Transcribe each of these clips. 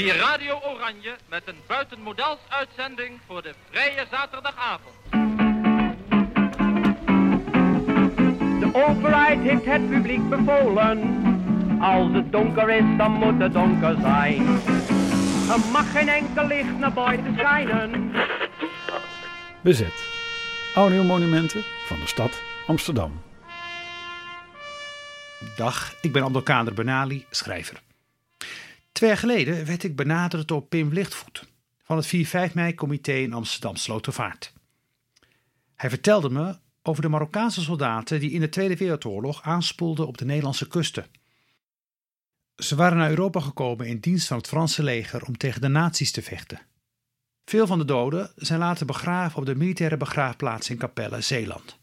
Hier Radio Oranje met een buitenmodels uitzending voor de vrije zaterdagavond. De overheid heeft het publiek bevolen. Als het donker is, dan moet het donker zijn. Er mag geen enkel licht naar buiten schijnen. Bezet. Oude monumenten van de stad Amsterdam. Dag, ik ben Abdelkader Benali, schrijver. Twee jaar geleden werd ik benaderd door Pim Lichtvoet van het 4-5 mei-comité in Amsterdam Slotervaart. Hij vertelde me over de Marokkaanse soldaten die in de Tweede Wereldoorlog aanspoelden op de Nederlandse kusten. Ze waren naar Europa gekomen in dienst van het Franse leger om tegen de nazi's te vechten. Veel van de doden zijn later begraven op de militaire begraafplaats in Capelle, Zeeland.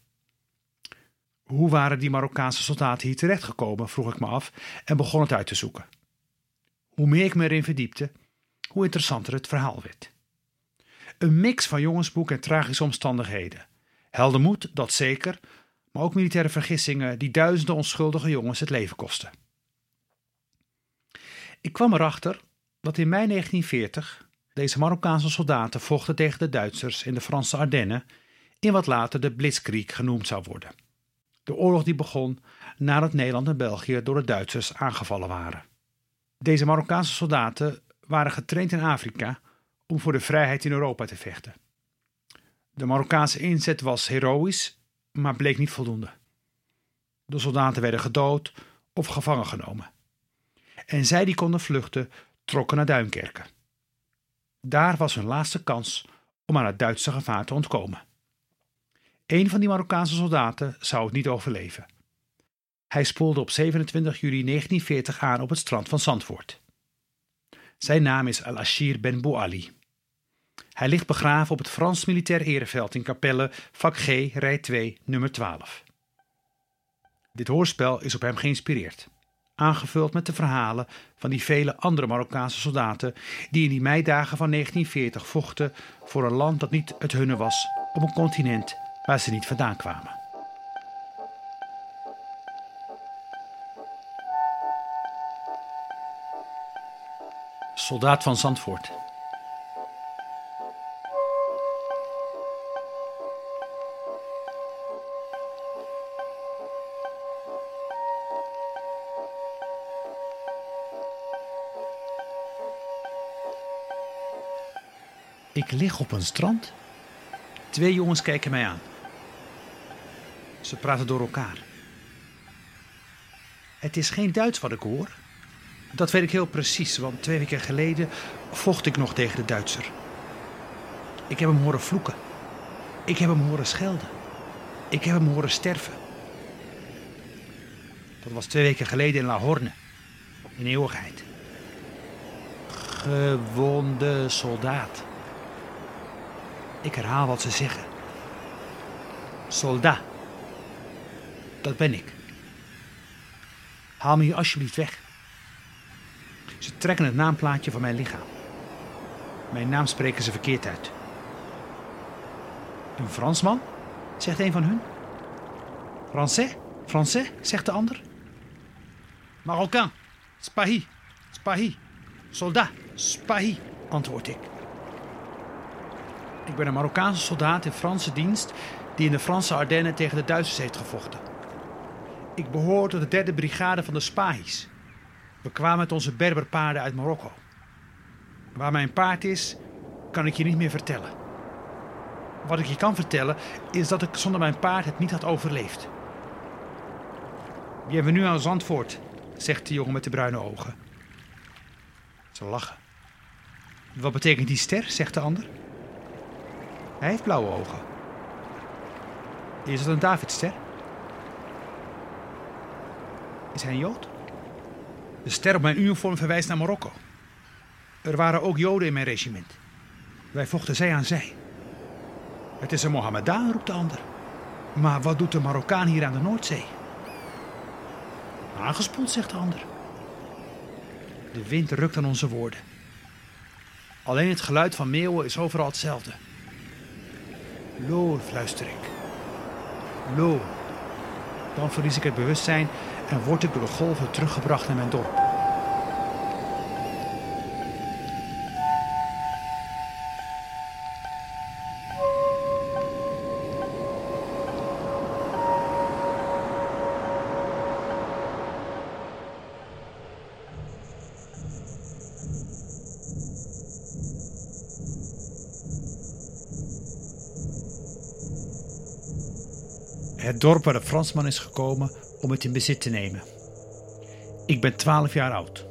Hoe waren die Marokkaanse soldaten hier terechtgekomen, vroeg ik me af en begon het uit te zoeken. Hoe meer ik me erin verdiepte, hoe interessanter het verhaal werd. Een mix van jongensboek en tragische omstandigheden. Heldenmoed, dat zeker, maar ook militaire vergissingen die duizenden onschuldige jongens het leven kosten. Ik kwam erachter dat in mei 1940 deze Marokkaanse soldaten vochten tegen de Duitsers in de Franse Ardennen, in wat later de Blitzkrieg genoemd zou worden. De oorlog die begon nadat Nederland en België door de Duitsers aangevallen waren. Deze Marokkaanse soldaten waren getraind in Afrika om voor de vrijheid in Europa te vechten. De Marokkaanse inzet was heroïs, maar bleek niet voldoende. De soldaten werden gedood of gevangen genomen. En zij die konden vluchten, trokken naar Duinkerken. Daar was hun laatste kans om aan het Duitse gevaar te ontkomen. Een van die Marokkaanse soldaten zou het niet overleven. Hij spoelde op 27 juli 1940 aan op het strand van Zandvoort. Zijn naam is Al-Ashir Ben Bouali. Hij ligt begraven op het Frans Militair Ereveld in Capelle, vak G, rij 2, nummer 12. Dit hoorspel is op hem geïnspireerd, aangevuld met de verhalen van die vele andere Marokkaanse soldaten die in die meidagen van 1940 vochten voor een land dat niet het hunne was op een continent waar ze niet vandaan kwamen. Soldaat van Zandvoort. Ik lig op een strand. Twee jongens kijken mij aan. Ze praten door elkaar. Het is geen Duits wat ik hoor. Dat weet ik heel precies, want twee weken geleden vocht ik nog tegen de Duitser. Ik heb hem horen vloeken. Ik heb hem horen schelden. Ik heb hem horen sterven. Dat was twee weken geleden in La Horne, in eeuwigheid. Gewonde soldaat. Ik herhaal wat ze zeggen. Soldaat. Dat ben ik. Haal me hier alsjeblieft weg. Ze trekken het naamplaatje van mijn lichaam. Mijn naam spreken ze verkeerd uit. Een Fransman? zegt een van hun. Français? Français? zegt de ander. Marocain. Spahi. Spahi. Soldat. Spahi, antwoord ik. Ik ben een Marokkaanse soldaat in Franse dienst die in de Franse Ardennen tegen de Duitsers heeft gevochten. Ik behoor tot de derde brigade van de Spahis. We kwamen met onze Berberpaarden uit Marokko. Waar mijn paard is, kan ik je niet meer vertellen. Wat ik je kan vertellen, is dat ik zonder mijn paard het niet had overleefd. nu aan Zandvoort, zegt de jongen met de bruine ogen. Ze lachen. Wat betekent die ster, zegt de ander. Hij heeft blauwe ogen. Is het een Davidster? Is hij een Jood? De ster op mijn uniform verwijst naar Marokko. Er waren ook Joden in mijn regiment. Wij vochten zij aan zij. Het is een Mohammedaan, roept de ander. Maar wat doet de Marokkaan hier aan de Noordzee? Aangespoeld, zegt de ander. De wind rukt aan onze woorden. Alleen het geluid van meeuwen is overal hetzelfde. Loor, fluister ik. Loor. Dan verlies ik het bewustzijn en word ik door de golven teruggebracht naar mijn dorp. Het dorp waar de Fransman is gekomen om het in bezit te nemen. Ik ben 12 jaar oud.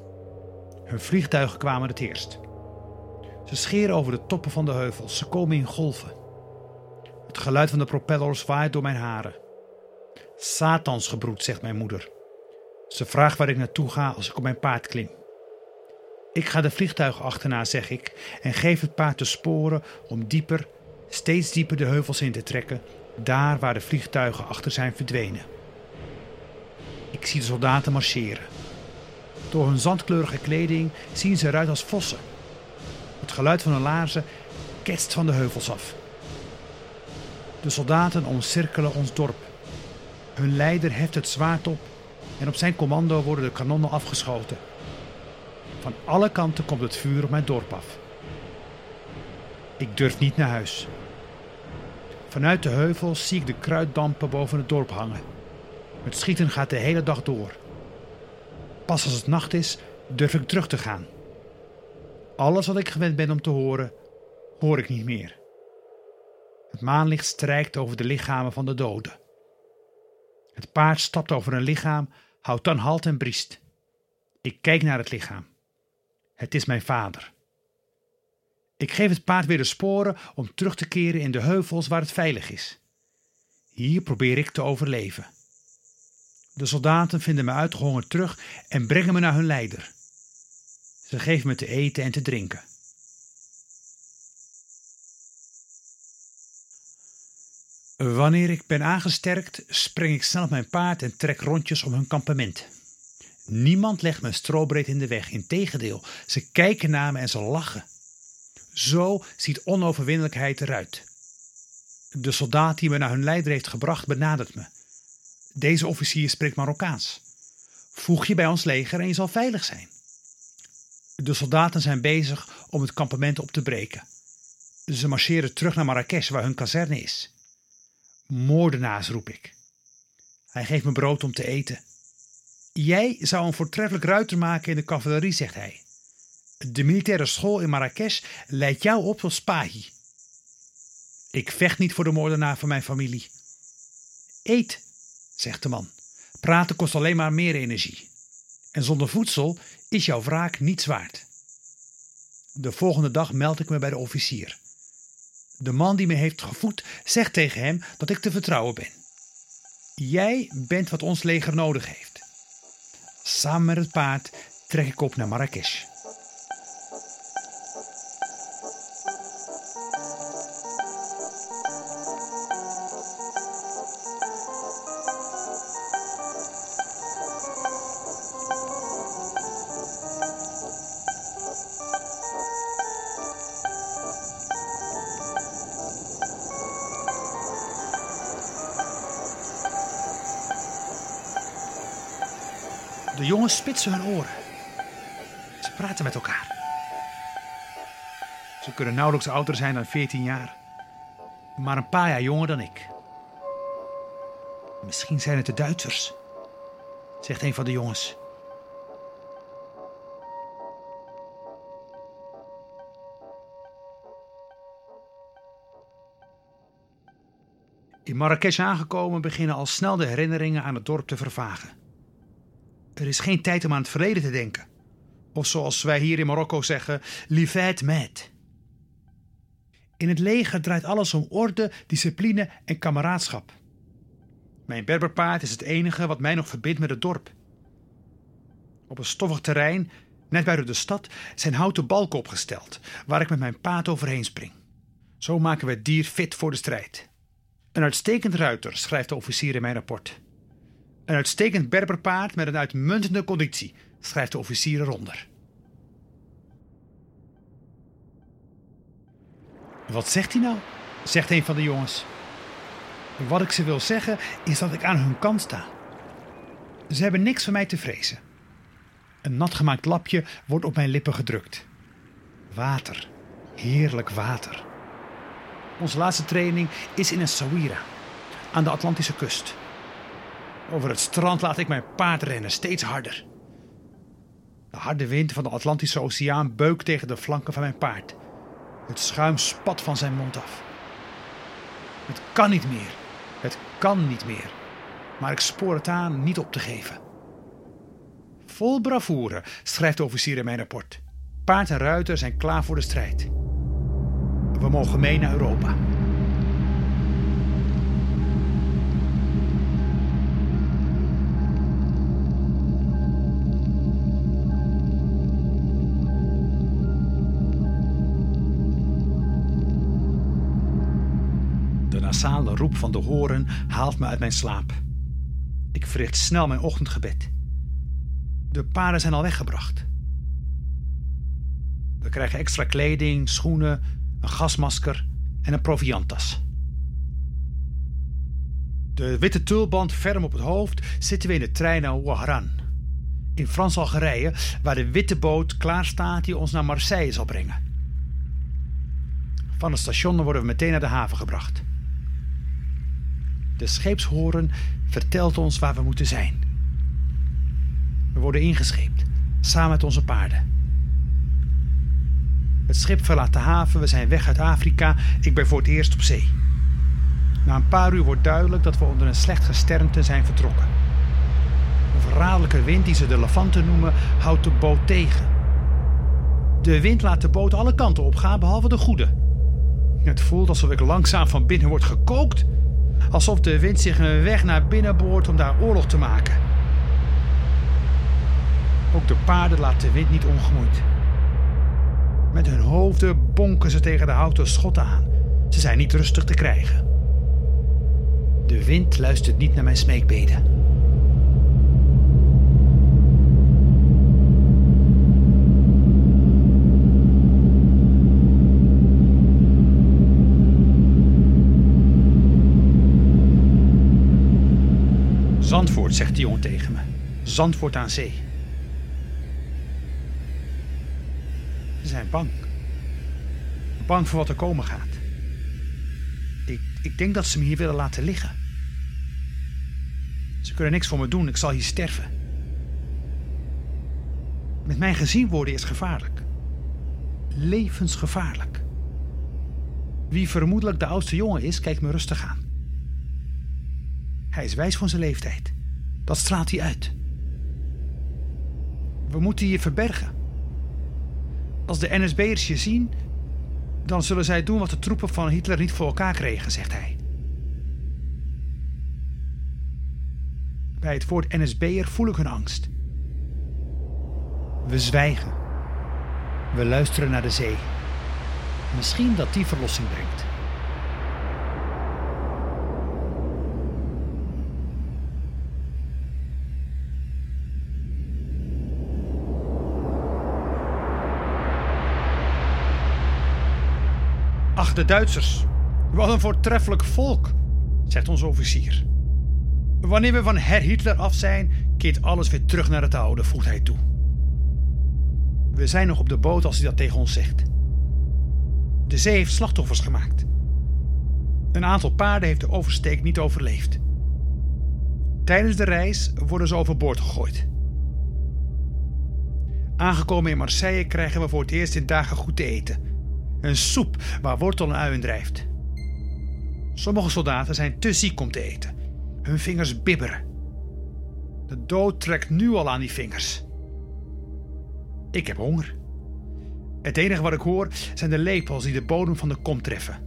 Hun vliegtuigen kwamen het eerst. Ze scheren over de toppen van de heuvels. Ze komen in golven. Het geluid van de propellers waait door mijn haren. Satans gebroed, zegt mijn moeder. Ze vraagt waar ik naartoe ga als ik op mijn paard klim. Ik ga de vliegtuigen achterna, zeg ik, en geef het paard de sporen om dieper, steeds dieper de heuvels in te trekken, daar waar de vliegtuigen achter zijn verdwenen. Ik zie de soldaten marcheren. Door hun zandkleurige kleding zien ze eruit als vossen. Het geluid van hun laarzen ketst van de heuvels af. De soldaten omcirkelen ons dorp. Hun leider heft het zwaard op en op zijn commando worden de kanonnen afgeschoten. Van alle kanten komt het vuur op mijn dorp af. Ik durf niet naar huis. Vanuit de heuvels zie ik de kruiddampen boven het dorp hangen. Het schieten gaat de hele dag door. Pas als het nacht is, durf ik terug te gaan. Alles wat ik gewend ben om te horen, hoor ik niet meer. Het maanlicht strijkt over de lichamen van de doden. Het paard stapt over een lichaam, houdt dan halt en briest. Ik kijk naar het lichaam. Het is mijn vader. Ik geef het paard weer de sporen om terug te keren in de heuvels waar het veilig is. Hier probeer ik te overleven. De soldaten vinden me uitgehongerd terug en brengen me naar hun leider. Ze geven me te eten en te drinken. Wanneer ik ben aangesterkt, spring ik snel op mijn paard en trek rondjes om hun kampement. Niemand legt me strobreed in de weg, integendeel, ze kijken naar me en ze lachen. Zo ziet onoverwinnelijkheid eruit. De soldaat die me naar hun leider heeft gebracht benadert me. Deze officier spreekt Marokkaans. Voeg je bij ons leger en je zal veilig zijn. De soldaten zijn bezig om het kampement op te breken. Ze marcheren terug naar Marrakesh, waar hun kazerne is. Moordenaars, roep ik. Hij geeft me brood om te eten. Jij zou een voortreffelijk ruiter maken in de cavalerie, zegt hij. De militaire school in Marrakesh leidt jou op tot Spahi. Ik vecht niet voor de moordenaar van mijn familie. Eet, zegt de man. Praten kost alleen maar meer energie. En zonder voedsel is jouw wraak niets waard. De volgende dag meld ik me bij de officier. De man die me heeft gevoed zegt tegen hem dat ik te vertrouwen ben. Jij bent wat ons leger nodig heeft. Samen met het paard trek ik op naar Marrakesh. Spitsen hun oren. Ze praten met elkaar. Ze kunnen nauwelijks ouder zijn dan 14 jaar, maar een paar jaar jonger dan ik. Misschien zijn het de Duitsers, zegt een van de jongens. In Marrakesh aangekomen beginnen al snel de herinneringen aan het dorp te vervagen. Er is geen tijd om aan het verleden te denken. Of zoals wij hier in Marokko zeggen, livet met. In het leger draait alles om orde, discipline en kameraadschap. Mijn berberpaard is het enige wat mij nog verbindt met het dorp. Op een stoffig terrein, net buiten de stad, zijn houten balken opgesteld, waar ik met mijn paard overheen spring. Zo maken we het dier fit voor de strijd. Een uitstekend ruiter, schrijft de officier in mijn rapport. Een uitstekend berberpaard met een uitmuntende conditie, schrijft de officier eronder. Wat zegt hij nou? zegt een van de jongens. Wat ik ze wil zeggen is dat ik aan hun kant sta. Ze hebben niks van mij te vrezen. Een natgemaakt lapje wordt op mijn lippen gedrukt. Water, heerlijk water. Onze laatste training is in een sawira, aan de Atlantische kust. Over het strand laat ik mijn paard rennen, steeds harder. De harde wind van de Atlantische Oceaan beukt tegen de flanken van mijn paard. Het schuim spat van zijn mond af. Het kan niet meer. Het kan niet meer, maar ik spoor het aan niet op te geven. Vol bravoure, schrijft de officier in mijn rapport. Paard en ruiter zijn klaar voor de strijd. We mogen mee naar Europa. De nasale roep van de horen haalt me uit mijn slaap. Ik verricht snel mijn ochtendgebed. De paarden zijn al weggebracht. We krijgen extra kleding, schoenen, een gasmasker en een proviantas. De witte tulband ferm op het hoofd zitten we in de trein naar Ouaran. In Frans-Algerije, waar de witte boot klaar staat die ons naar Marseille zal brengen. Van het station worden we meteen naar de haven gebracht. De scheepshoren vertelt ons waar we moeten zijn. We worden ingescheept, samen met onze paarden. Het schip verlaat de haven, we zijn weg uit Afrika, ik ben voor het eerst op zee. Na een paar uur wordt duidelijk dat we onder een slecht gesternte zijn vertrokken. Een verraderlijke wind, die ze de Levante noemen, houdt de boot tegen. De wind laat de boot alle kanten opgaan, behalve de goede. Het voelt alsof ik langzaam van binnen word gekookt alsof de wind zich een weg naar binnen boort om daar oorlog te maken. Ook de paarden laten de wind niet ongemoeid. Met hun hoofden bonken ze tegen de houten schotten aan. Ze zijn niet rustig te krijgen. De wind luistert niet naar mijn smeekbeden. Zegt de jongen tegen me. Zandvoort aan zee. Ze zijn bang. Bang voor wat er komen gaat. Ik, ik denk dat ze me hier willen laten liggen. Ze kunnen niks voor me doen, ik zal hier sterven. Met mijn gezien worden is gevaarlijk. Levensgevaarlijk. Wie vermoedelijk de oudste jongen is, kijkt me rustig aan. Hij is wijs van zijn leeftijd. Dat straalt hij uit. We moeten je verbergen. Als de NSB'ers je zien, dan zullen zij doen wat de troepen van Hitler niet voor elkaar kregen, zegt hij. Bij het woord NSB'er voel ik hun angst. We zwijgen. We luisteren naar de zee. Misschien dat die verlossing brengt. De Duitsers. Wat een voortreffelijk volk, zegt onze officier. Wanneer we van Herr Hitler af zijn, keert alles weer terug naar het oude, voegt hij toe. We zijn nog op de boot als hij dat tegen ons zegt. De zee heeft slachtoffers gemaakt. Een aantal paarden heeft de oversteek niet overleefd. Tijdens de reis worden ze overboord gegooid. Aangekomen in Marseille krijgen we voor het eerst in dagen goed te eten. Een soep waar wortel en ui in drijft. Sommige soldaten zijn te ziek om te eten. Hun vingers bibberen. De dood trekt nu al aan die vingers. Ik heb honger. Het enige wat ik hoor zijn de lepels die de bodem van de kom treffen.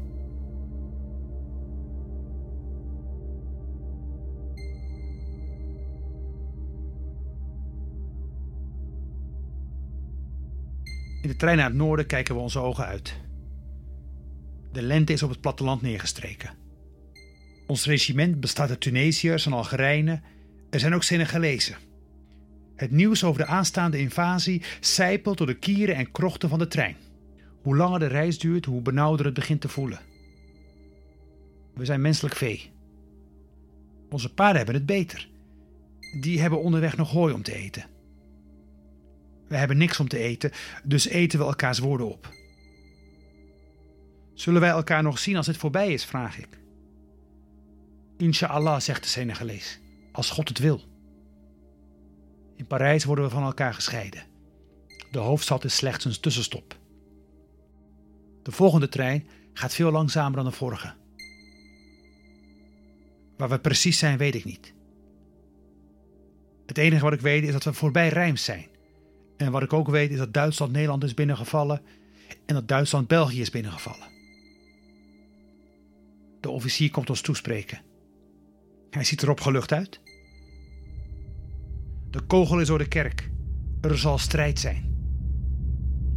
In de trein naar het noorden kijken we onze ogen uit. De lente is op het platteland neergestreken. Ons regiment bestaat uit Tunesiërs en Algerijnen. Er zijn ook Senegalezen. Het nieuws over de aanstaande invasie sijpelt door de kieren en krochten van de trein. Hoe langer de reis duurt, hoe benauwder het begint te voelen. We zijn menselijk vee. Onze paarden hebben het beter. Die hebben onderweg nog hooi om te eten. We hebben niks om te eten, dus eten we elkaars woorden op. Zullen wij elkaar nog zien als het voorbij is, vraag ik. Inshallah, zegt de Senegalees, als God het wil. In Parijs worden we van elkaar gescheiden. De hoofdstad is slechts een tussenstop. De volgende trein gaat veel langzamer dan de vorige. Waar we precies zijn, weet ik niet. Het enige wat ik weet is dat we voorbij Rijms zijn. En wat ik ook weet is dat Duitsland Nederland is binnengevallen en dat Duitsland België is binnengevallen. De officier komt ons toespreken. Hij ziet er opgelucht uit. De kogel is door de kerk. Er zal strijd zijn.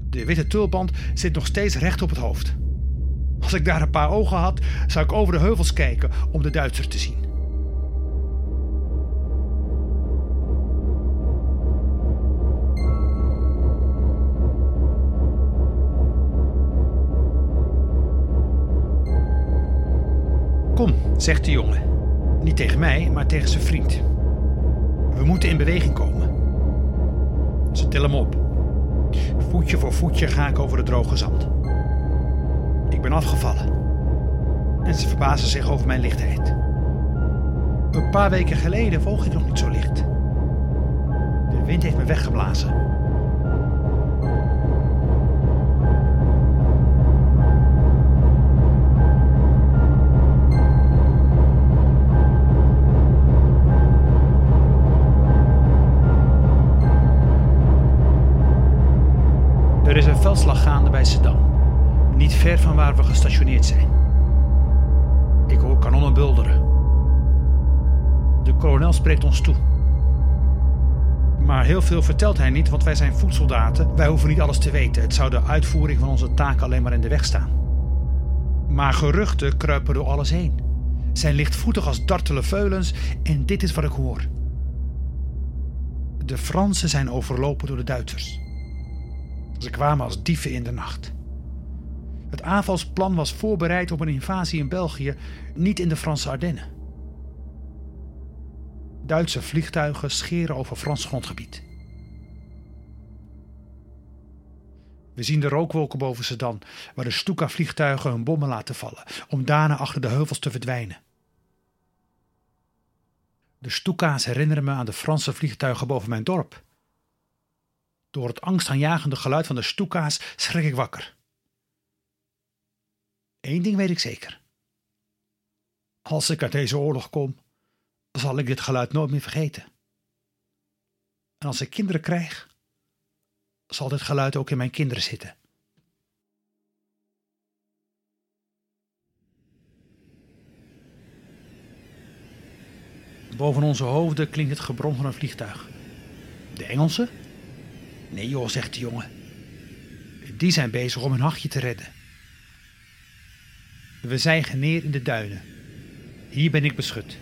De witte tulband zit nog steeds recht op het hoofd. Als ik daar een paar ogen had, zou ik over de heuvels kijken om de Duitsers te zien. Kom, zegt de jongen. Niet tegen mij, maar tegen zijn vriend. We moeten in beweging komen. Ze tillen hem op. Voetje voor voetje ga ik over het droge zand. Ik ben afgevallen. En ze verbazen zich over mijn lichtheid. Een paar weken geleden woog ik nog niet zo licht. De wind heeft me weggeblazen. Veldslag gaande bij Sedan, niet ver van waar we gestationeerd zijn. Ik hoor kanonnen bulderen. De kolonel spreekt ons toe. Maar heel veel vertelt hij niet, want wij zijn voedsoldaten. Wij hoeven niet alles te weten. Het zou de uitvoering van onze taak alleen maar in de weg staan. Maar geruchten kruipen door alles heen. Zijn lichtvoetig als dartele veulens en dit is wat ik hoor. De Fransen zijn overlopen door de Duitsers. Ze kwamen als dieven in de nacht. Het aanvalsplan was voorbereid op een invasie in België, niet in de Franse Ardennen. Duitse vliegtuigen scheren over Frans grondgebied. We zien de rookwolken boven Sedan, waar de Stuka-vliegtuigen hun bommen laten vallen, om daarna achter de heuvels te verdwijnen. De Stuka's herinneren me aan de Franse vliegtuigen boven mijn dorp. Door het angstaanjagende geluid van de Stuka's schrik ik wakker. Eén ding weet ik zeker. Als ik uit deze oorlog kom, zal ik dit geluid nooit meer vergeten. En als ik kinderen krijg, zal dit geluid ook in mijn kinderen zitten. Boven onze hoofden klinkt het gebrom van een vliegtuig. De Engelsen? Nee joh, zegt de jongen. Die zijn bezig om hun hachje te redden. We zijgen neer in de duinen. Hier ben ik beschut.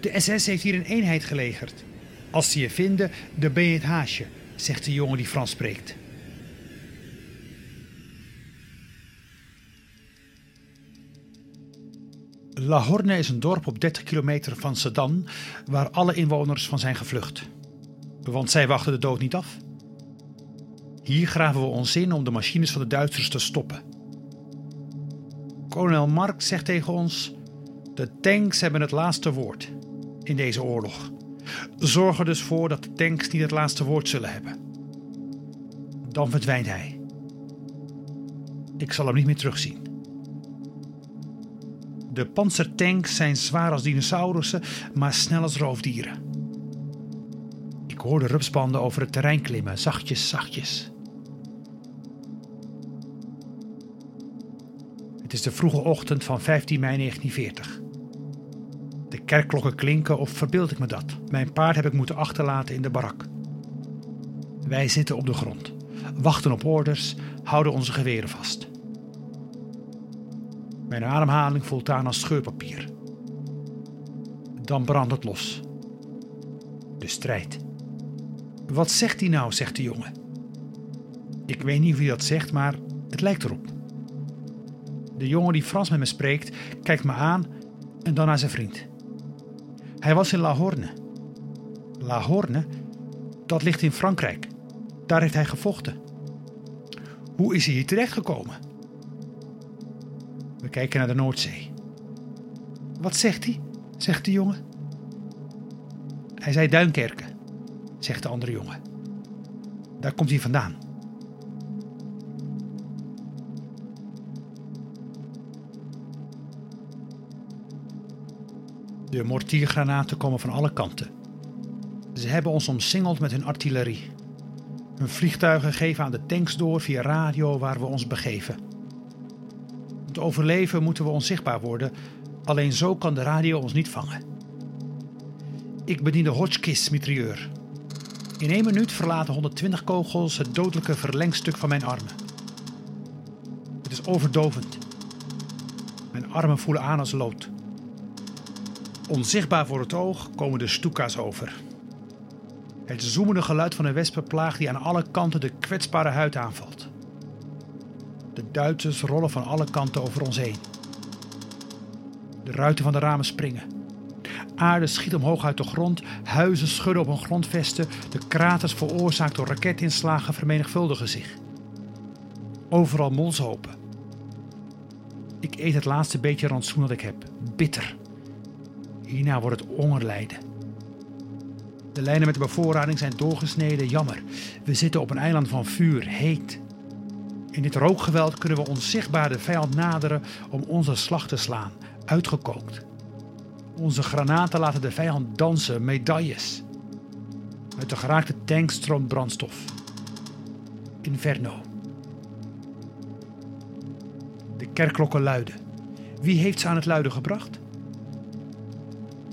De SS heeft hier een eenheid gelegerd. Als ze je vinden, dan ben je het haasje, zegt de jongen die Frans spreekt. La Horne is een dorp op 30 kilometer van Sedan, waar alle inwoners van zijn gevlucht. Want zij wachten de dood niet af. Hier graven we ons in om de machines van de Duitsers te stoppen. Kolonel Mark zegt tegen ons: De tanks hebben het laatste woord in deze oorlog. Zorg er dus voor dat de tanks niet het laatste woord zullen hebben. Dan verdwijnt hij. Ik zal hem niet meer terugzien. De panzertanks zijn zwaar als dinosaurussen, maar snel als roofdieren. Ik hoor de over het terrein klimmen, zachtjes, zachtjes. Het is de vroege ochtend van 15 mei 1940. De kerkklokken klinken of verbeeld ik me dat? Mijn paard heb ik moeten achterlaten in de barak. Wij zitten op de grond, wachten op orders, houden onze geweren vast. Mijn ademhaling voelt aan als scheurpapier. Dan brandt het los. De strijd. Wat zegt hij nou, zegt de jongen. Ik weet niet wie dat zegt, maar het lijkt erop. De jongen die Frans met me spreekt, kijkt me aan en dan naar zijn vriend. Hij was in La Horne. La Horne, dat ligt in Frankrijk. Daar heeft hij gevochten. Hoe is hij hier terechtgekomen? We kijken naar de Noordzee. Wat zegt hij? zegt de jongen. Hij zei Duinkerken, zegt de andere jongen. Daar komt hij vandaan. De mortiergranaten komen van alle kanten. Ze hebben ons omsingeld met hun artillerie. Hun vliegtuigen geven aan de tanks door via radio waar we ons begeven. Om te overleven moeten we onzichtbaar worden, alleen zo kan de radio ons niet vangen. Ik bedien de Hotchkiss-mitrailleur. In één minuut verlaten 120 kogels het dodelijke verlengstuk van mijn armen. Het is overdovend. Mijn armen voelen aan als lood. Onzichtbaar voor het oog komen de stoeka's over. Het zoemende geluid van een wespenplaag die aan alle kanten de kwetsbare huid aanvalt. De Duitsers rollen van alle kanten over ons heen. De ruiten van de ramen springen. Aarde schiet omhoog uit de grond, huizen schudden op hun grondvesten, de kraters veroorzaakt door raketinslagen vermenigvuldigen zich. Overal molshopen. Ik eet het laatste beetje rantsoen dat ik heb. Bitter. Hierna wordt het hongerlijden. De lijnen met de bevoorrading zijn doorgesneden. Jammer. We zitten op een eiland van vuur, heet. In dit rookgeweld kunnen we onzichtbaar de vijand naderen om onze slag te slaan. Uitgekookt. Onze granaten laten de vijand dansen, medailles. Uit de geraakte tank stroomt brandstof. Inferno. De kerkklokken luiden. Wie heeft ze aan het luiden gebracht?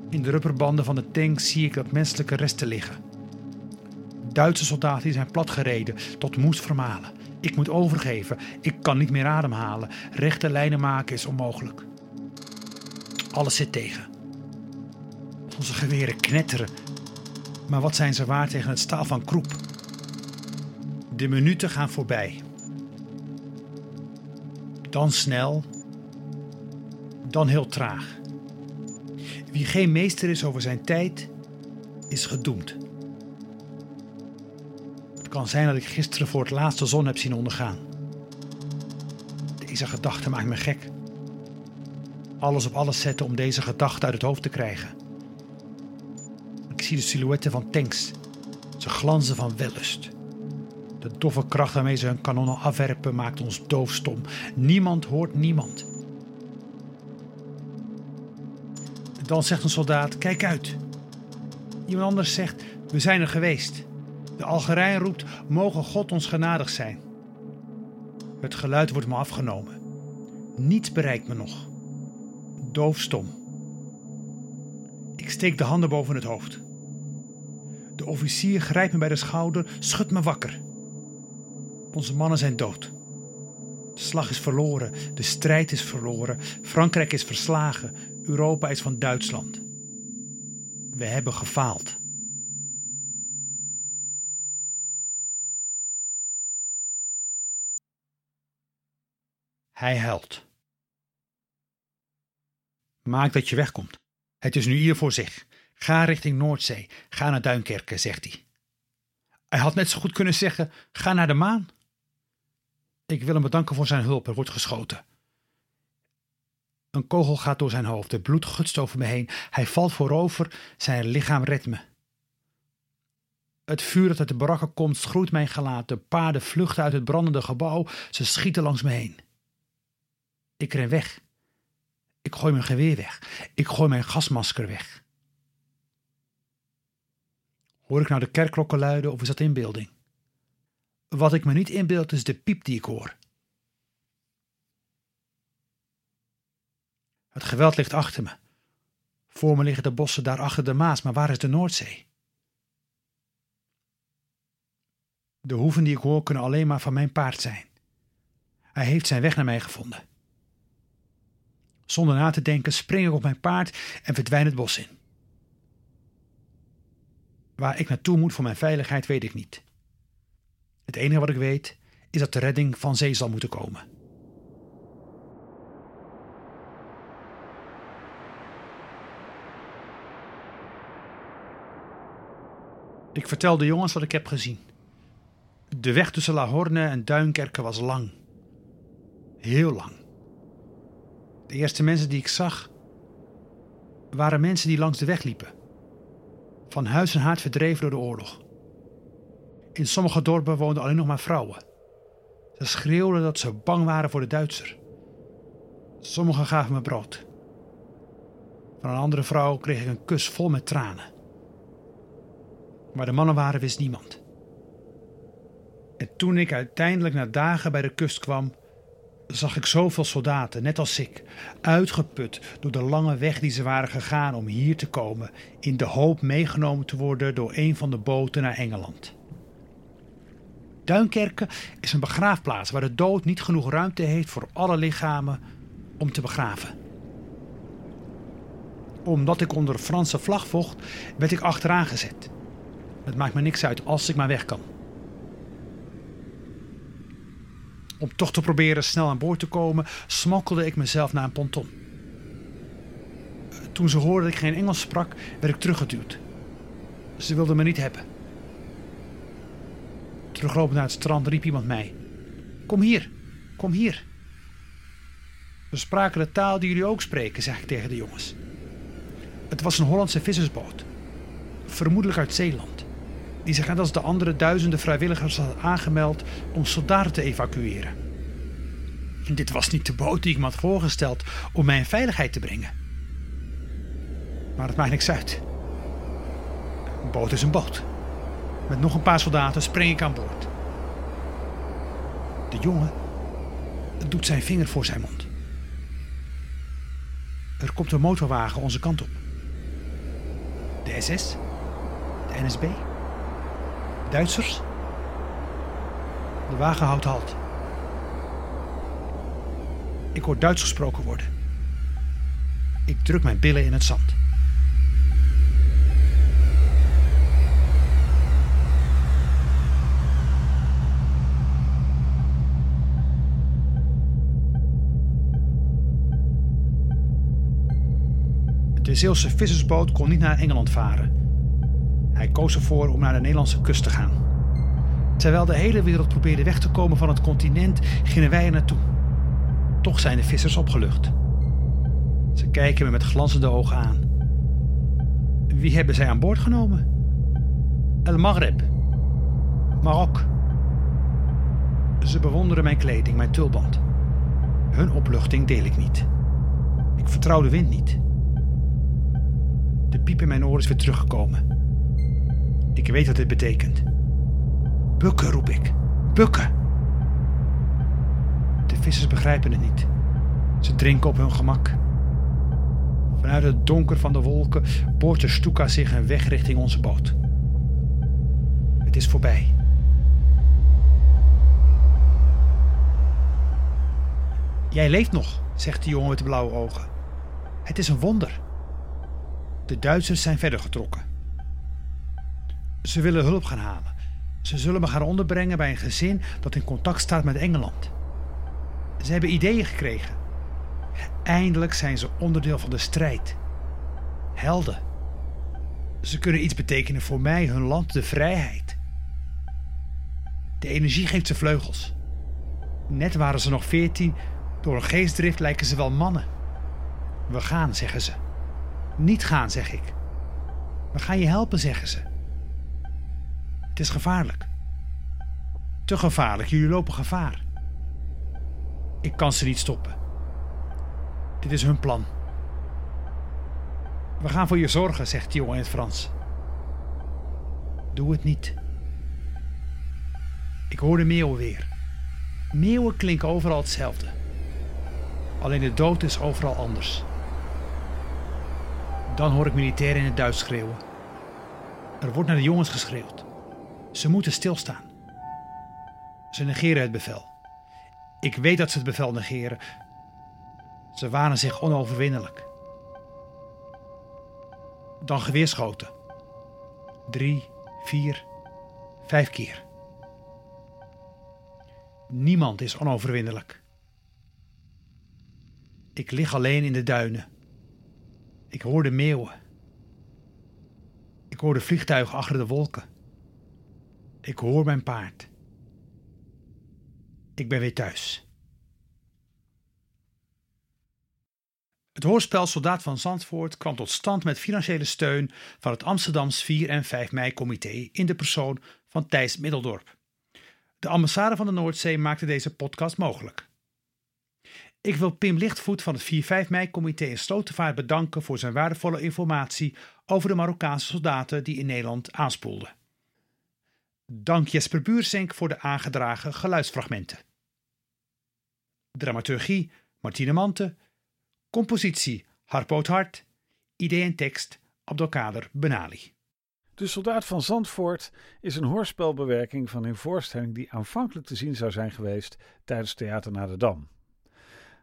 In de rubberbanden van de tank zie ik dat menselijke resten liggen. Duitse soldaten zijn platgereden tot moest vermalen. Ik moet overgeven. Ik kan niet meer ademhalen. Rechte lijnen maken is onmogelijk. Alles zit tegen. Onze geweren knetteren. Maar wat zijn ze waard tegen het staal van Kroep? De minuten gaan voorbij. Dan snel. Dan heel traag. Wie geen meester is over zijn tijd, is gedoemd. Het kan zijn dat ik gisteren voor het laatst de zon heb zien ondergaan. Deze gedachte maakt me gek. Alles op alles zetten om deze gedachte uit het hoofd te krijgen. Ik zie de silhouetten van tanks. Ze glanzen van wellust. De doffe kracht waarmee ze hun kanonnen afwerpen maakt ons doofstom. Niemand hoort niemand. Dan zegt een soldaat: Kijk uit. Iemand anders zegt: We zijn er geweest. De Algerijn roept: Mogen God ons genadig zijn. Het geluid wordt me afgenomen. Niets bereikt me nog. Doofstom. Ik steek de handen boven het hoofd. De officier grijpt me bij de schouder, schudt me wakker. Onze mannen zijn dood. De slag is verloren, de strijd is verloren, Frankrijk is verslagen, Europa is van Duitsland. We hebben gefaald. Hij huilt. Maak dat je wegkomt. Het is nu hier voor zich. Ga richting Noordzee. Ga naar Duinkerken, zegt hij. Hij had net zo goed kunnen zeggen: ga naar de maan. Ik wil hem bedanken voor zijn hulp. Er wordt geschoten. Een kogel gaat door zijn hoofd. Het bloed gutst over me heen. Hij valt voorover. Zijn lichaam redt me. Het vuur dat uit de barakken komt, schroeit mijn gelaat. De paarden vluchten uit het brandende gebouw. Ze schieten langs me heen. Ik ren weg. Ik gooi mijn geweer weg. Ik gooi mijn gasmasker weg. Hoor ik nou de kerkklokken luiden of is dat inbeelding? Wat ik me niet inbeeld is de piep die ik hoor. Het geweld ligt achter me. Voor me liggen de bossen daar achter de Maas, maar waar is de Noordzee? De hoeven die ik hoor kunnen alleen maar van mijn paard zijn. Hij heeft zijn weg naar mij gevonden. Zonder na te denken spring ik op mijn paard en verdwijn het bos in. Waar ik naartoe moet voor mijn veiligheid weet ik niet. Het enige wat ik weet is dat de redding van zee zal moeten komen. Ik vertel de jongens wat ik heb gezien. De weg tussen La Horne en Duinkerken was lang. Heel lang. De eerste mensen die ik zag waren mensen die langs de weg liepen. Van huis en haard verdreven door de oorlog. In sommige dorpen woonden alleen nog maar vrouwen. Ze schreeuwden dat ze bang waren voor de Duitser. Sommigen gaven me brood. Van een andere vrouw kreeg ik een kus vol met tranen. Waar de mannen waren, wist niemand. En toen ik uiteindelijk na dagen bij de kust kwam, zag ik zoveel soldaten, net als ik, uitgeput door de lange weg die ze waren gegaan om hier te komen, in de hoop meegenomen te worden door een van de boten naar Engeland. Duinkerken is een begraafplaats waar de dood niet genoeg ruimte heeft voor alle lichamen om te begraven. Omdat ik onder Franse vlag vocht, werd ik achteraan gezet. Het maakt me niks uit als ik maar weg kan. Om toch te proberen snel aan boord te komen, smokkelde ik mezelf naar een ponton. Toen ze hoorden dat ik geen Engels sprak, werd ik teruggeduwd. Ze wilden me niet hebben. Teruglopend naar het strand riep iemand mij: Kom hier, kom hier. We spraken de taal die jullie ook spreken, zeg ik tegen de jongens. Het was een Hollandse vissersboot, vermoedelijk uit Zeeland, die zich net als de andere duizenden vrijwilligers had aangemeld om soldaten te evacueren. En dit was niet de boot die ik me had voorgesteld om mij in veiligheid te brengen. Maar het maakt niks uit. Een boot is een boot. Met nog een paar soldaten spring ik aan boord. De jongen doet zijn vinger voor zijn mond. Er komt een motorwagen onze kant op. De SS? De NSB? Duitsers? De wagen houdt halt. Ik hoor Duits gesproken worden. Ik druk mijn billen in het zand. De Zeelse vissersboot kon niet naar Engeland varen. Hij koos ervoor om naar de Nederlandse kust te gaan. Terwijl de hele wereld probeerde weg te komen van het continent, gingen wij er naartoe. Toch zijn de vissers opgelucht. Ze kijken me met glanzende ogen aan. Wie hebben zij aan boord genomen? El Maghreb. Marok. Ze bewonderen mijn kleding, mijn tulband. Hun opluchting deel ik niet. Ik vertrouw de wind niet. De piep in mijn oren is weer teruggekomen. Ik weet wat dit betekent. Bukken, roep ik. Bukken! De vissers begrijpen het niet. Ze drinken op hun gemak. Vanuit het donker van de wolken boort de Stuka zich een weg richting onze boot. Het is voorbij. Jij leeft nog, zegt de jongen met de blauwe ogen. Het is een wonder. De Duitsers zijn verder getrokken. Ze willen hulp gaan halen. Ze zullen me gaan onderbrengen bij een gezin dat in contact staat met Engeland. Ze hebben ideeën gekregen. Eindelijk zijn ze onderdeel van de strijd. Helden. Ze kunnen iets betekenen voor mij, hun land, de vrijheid. De energie geeft ze vleugels. Net waren ze nog veertien, door een geestdrift lijken ze wel mannen. We gaan, zeggen ze. Niet gaan, zeg ik. We gaan je helpen, zeggen ze. Het is gevaarlijk. Te gevaarlijk, jullie lopen gevaar. Ik kan ze niet stoppen. Dit is hun plan. We gaan voor je zorgen, zegt de jongen in het Frans. Doe het niet. Ik hoor de meeuwen weer. Meeuwen klinken overal hetzelfde. Alleen de dood is overal anders. Dan hoor ik militairen in het Duits schreeuwen. Er wordt naar de jongens geschreeuwd. Ze moeten stilstaan. Ze negeren het bevel. Ik weet dat ze het bevel negeren. Ze wanen zich onoverwinnelijk. Dan geweerschoten. Drie, vier, vijf keer. Niemand is onoverwinnelijk. Ik lig alleen in de duinen. Ik hoor de meeuwen. Ik hoor de vliegtuigen achter de wolken. Ik hoor mijn paard. Ik ben weer thuis. Het hoorspel Soldaat van Zandvoort kwam tot stand met financiële steun van het Amsterdams 4 en 5 mei-comité in de persoon van Thijs Middeldorp. De ambassade van de Noordzee maakte deze podcast mogelijk. Ik wil Pim Lichtvoet van het 4-5 mei-comité in Slotervaart bedanken voor zijn waardevolle informatie over de Marokkaanse soldaten die in Nederland aanspoelden. Dank Jesper Buursink voor de aangedragen geluidsfragmenten. Dramaturgie Martine Mante. Compositie Harpoot Hart. Idee en tekst Abdelkader Benali. De Soldaat van Zandvoort is een hoorspelbewerking van een voorstelling die aanvankelijk te zien zou zijn geweest tijdens Theater naar de Dam.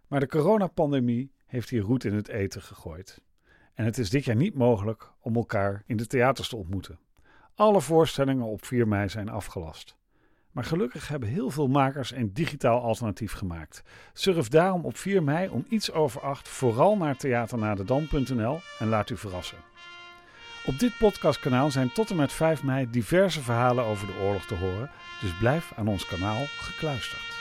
Maar de coronapandemie heeft hier roet in het eten gegooid. En het is dit jaar niet mogelijk om elkaar in de theaters te ontmoeten. Alle voorstellingen op 4 mei zijn afgelast. Maar gelukkig hebben heel veel makers een digitaal alternatief gemaakt. Surf daarom op 4 mei om iets over acht vooral naar theaternadedam.nl en laat u verrassen. Op dit podcastkanaal zijn tot en met 5 mei diverse verhalen over de oorlog te horen, dus blijf aan ons kanaal gekluisterd.